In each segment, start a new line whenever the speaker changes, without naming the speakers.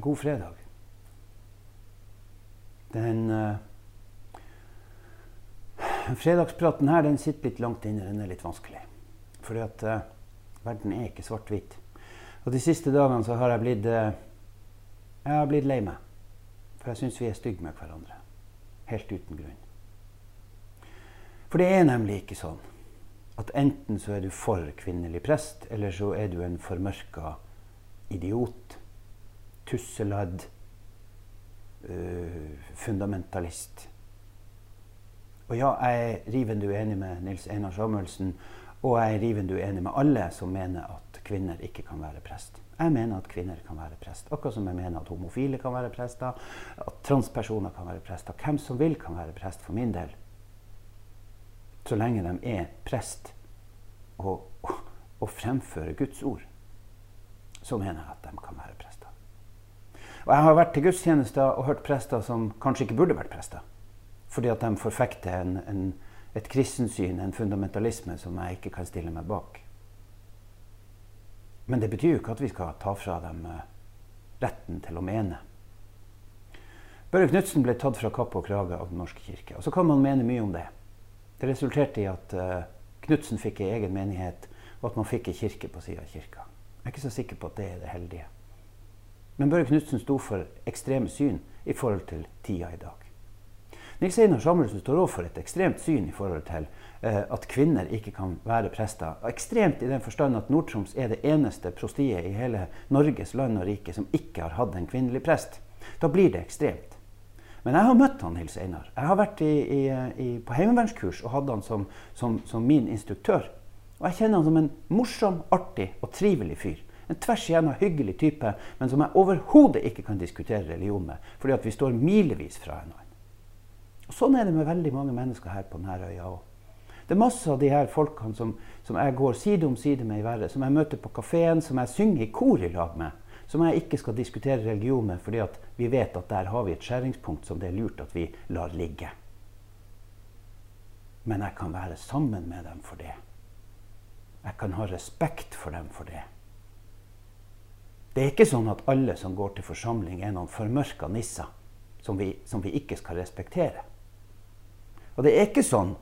God fredag. Den uh, fredagspraten her den sitter litt langt inne. Den er litt vanskelig. Fordi uh, verden er ikke svart-hvit. Og de siste dagene så har jeg blitt uh, Jeg har blitt lei meg. For jeg syns vi er stygge med hverandre. Helt uten grunn. For det er nemlig ikke sånn at enten så er du for kvinnelig prest, eller så er du en formørka idiot, tusseladd, uh, fundamentalist. Og ja, jeg er rivende uenig med Nils Einar Samuelsen, og jeg er rivende uenig med alle som mener at kvinner ikke kan være prest. Jeg mener at kvinner kan være prest. Akkurat som jeg mener at homofile kan være prester, at transpersoner kan være prester. Hvem som vil kan være prest, for min del. Så lenge de er prest og, og fremfører Guds ord, så mener jeg at de kan være prester. Og jeg har vært til gudstjenester og hørt prester som kanskje ikke burde vært prester. Fordi at de forfekter en, en, et kristensyn, en fundamentalisme, som jeg ikke kan stille meg bak. Men det betyr jo ikke at vi skal ta fra dem eh, retten til å mene. Børre Knutsen ble tatt fra kapp og krage av Den norske kirke. Og så kan man mene mye om det. Det resulterte i at uh, Knutsen fikk ei egen menighet, og at man fikk ei kirke på sida av kirka. Jeg er ikke så sikker på at det er det heldige. Men Børre Knutsen sto for ekstreme syn i forhold til tida i dag. Nils Einar Samuelsen står også for et ekstremt syn i forhold til eh, at kvinner ikke kan være prester. Ekstremt i den forstand at Nord-Troms er det eneste prostiet i hele Norges land og rike som ikke har hatt en kvinnelig prest. Da blir det ekstremt. Men jeg har møtt han Nils Einar. Jeg har vært i, i, i, på heimevernskurs og hadde han som, som, som, min instruktør. Og jeg kjenner han som en morsom, artig og trivelig fyr. En tvers igjennom hyggelig type, men som jeg overhodet ikke kan diskutere religion med. Fordi at vi står milevis fra hverandre. Og Sånn er det med veldig mange mennesker her på denne øya òg. Det er masse av de her folkene som, som, jeg går side om side med i verden, som jeg møter på kafeen, som jeg synger i kor i lag med som jeg ikke skal diskutere religion med, fordi vi vet at der har vi et skjæringspunkt som det er lurt at vi lar ligge. Men jeg kan være sammen med dem for det. Jeg kan ha respekt for dem for det. Det er ikke sånn at alle som går til forsamling, er noen formørka nisser som vi, som vi ikke skal respektere. Og det er ikke sånn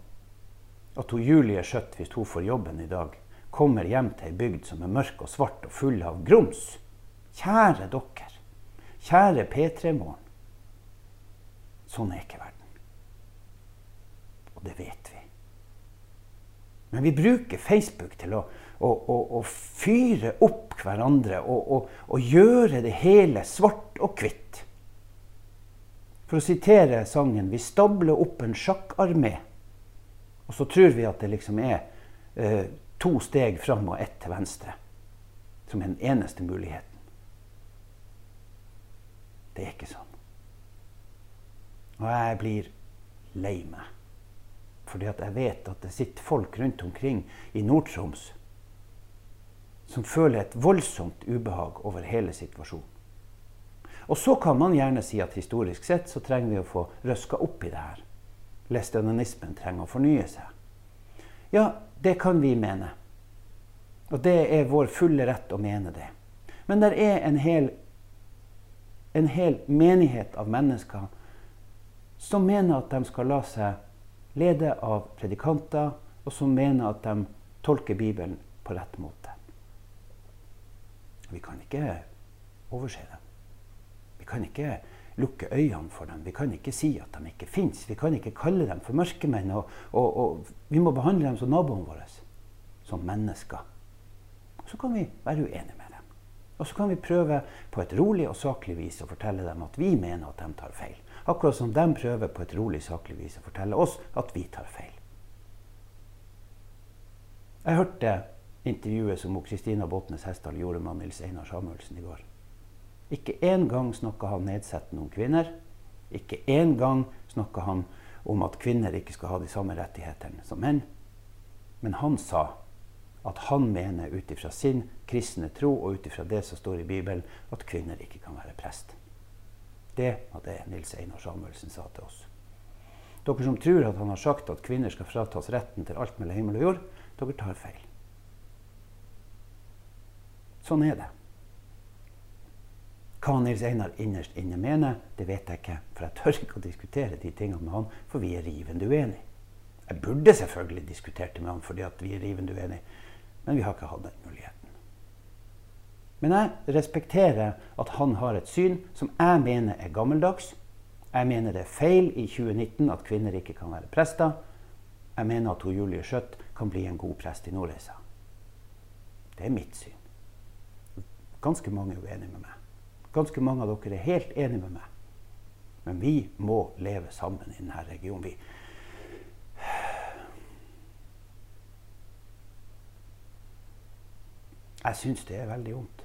at hun Julie Skjøtt, hvis hun får jobben i dag, kommer hjem til ei bygd som er mørk og svart og full av grums Kjære dere. Kjære P3-morgen. Sånn er ikke verden. Og det vet vi. Men vi bruker Facebook til å, å, å, fyre opp hverandre og, og, gjøre det hele svart og hvitt. For å sitere sangen 'Vi stabler opp en sjakkarmé', og så tror vi at det liksom er eh, to steg fram og ett til venstre, som er den eneste muligheten. Det er ikke sånn. Og jeg blir lei meg. Fordi at jeg vet at det sitter folk rundt omkring i Nord-Troms som føler et voldsomt ubehag over hele situasjonen. Og så kan man gjerne si at historisk sett så trenger vi å få røska opp i det her. Læstinanismen trenger å fornye seg. Ja, det kan vi mene. Og det er vår fulle rett å mene det. Men det er en hel en hel menighet av mennesker som mener at de skal la seg lede av predikanter, og som mener at de tolker Bibelen på rett måte. Vi kan ikke overse dem. Vi kan ikke lukke øynene for dem. Vi kan ikke si at de ikke fins. Vi kan ikke kalle dem for mørkemenn. Og, og, og, vi må behandle dem som naboene våre, som mennesker. Så kan vi være uenige med dem. Og så kan vi prøve på et rolig og saklig vis å fortelle dem at vi mener at de tar feil. Akkurat som de prøver på et rolig, saklig vis å fortelle oss at vi tar feil. Jeg hørte intervjuet som Kristina Botnes Hestdal gjorde med Nils Einar Samuelsen i går. Ikke engang snakka han nedsettende om kvinner. Ikke engang snakka han om at kvinner ikke skal ha de samme rettighetene som menn. Men han sa at han mener ut ifra sin kristne tro og ut ifra det som står i Bibelen, at kvinner ikke kan være prest. Det var det Nils Einar Samuelsen sa til oss. Dere som tror at han har sagt at kvinner skal fratas retten til alt mellom himmel og jord, dere tar feil. Sånn er det. Hva Nils Einar innerst inne mener, det vet jeg ikke. For jeg tør ikke å diskutere de tingene med han, for vi er rivende uenige. Jeg burde selvfølgelig diskutert det med han fordi vi er rivende uenige, men vi har ikke hatt den muligheten. Men jeg respekterer at han har et syn som jeg mener er gammeldags. Jeg mener det er feil i 2019 at kvinner ikke kan være prester. Jeg mener at hun Julie Skjøtt kan bli en god prest i Nordreisa. Det er mitt syn. Ganske mange er uenige med meg. Ganske mange av dere er helt enige med meg. Men vi må leve sammen i denne regionen. Vi. Jeg syns det er veldig vondt.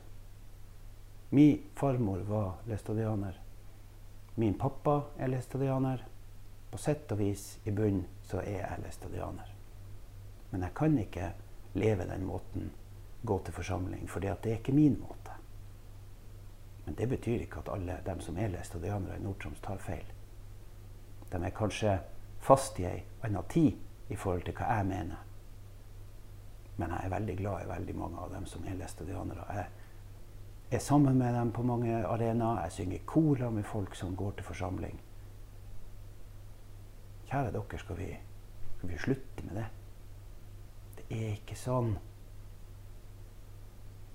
Min farmor var læstadianer. Min pappa er læstadianer. På sett og vis i bunnen så er jeg læstadianer. Men jeg kan ikke leve den måten, gå til forsamling, for det er ikke min måte. Men det betyr ikke at alle dem som er læstadianere i Nord-Troms, tar feil. De er kanskje fast i ei anna tid i forhold til hva jeg mener. Men jeg er veldig glad i veldig mange av dem som er læstadianere. Jeg er sammen med dem på mange arenaer. Jeg synger korer med folk som går til forsamling. Kjære dere, skal vi, skal vi slutte med det? Det er ikke sånn.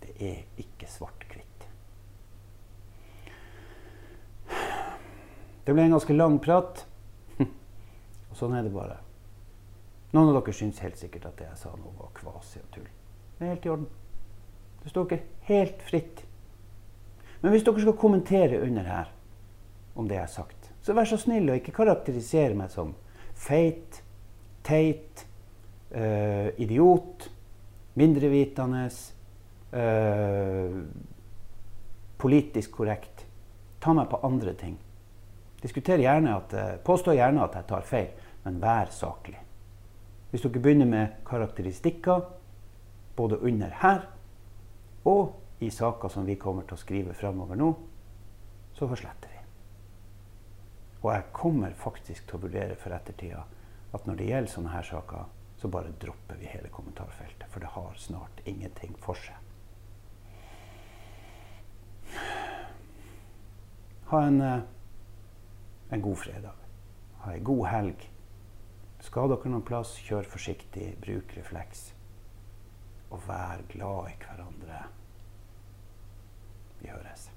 Det er ikke svart-hvitt. Det ble en ganske lang prat. Og sånn er det bare. Noen av dere syns helt sikkert at det jeg sa nå, var kvasi og tull. Det er helt i orden. Det står ikke helt fritt men hvis dere skal kommentere under her om det jeg har sagt, så vær så snill og ikke karakterisere meg som feit, teit, uh, idiot, mindrevitende, uh, politisk korrekt. Ta meg på andre ting. Diskuter gjerne at, uh, Påstå gjerne at jeg tar feil, men vær saklig. Hvis dere begynner med karakteristikker både under her og i saker som vi kommer til å skrive framover nå, så forsletter vi. Og jeg kommer faktisk til å vurdere for ettertida at når det gjelder sånne her saker, så bare dropper vi hele kommentarfeltet. For det har snart ingenting for seg. Ha en, eh, en god fredag. Ha ei god helg. Skal dere noen plass, kjør forsiktig, bruk refleks. Og vær glad i hverandre. Vi høres.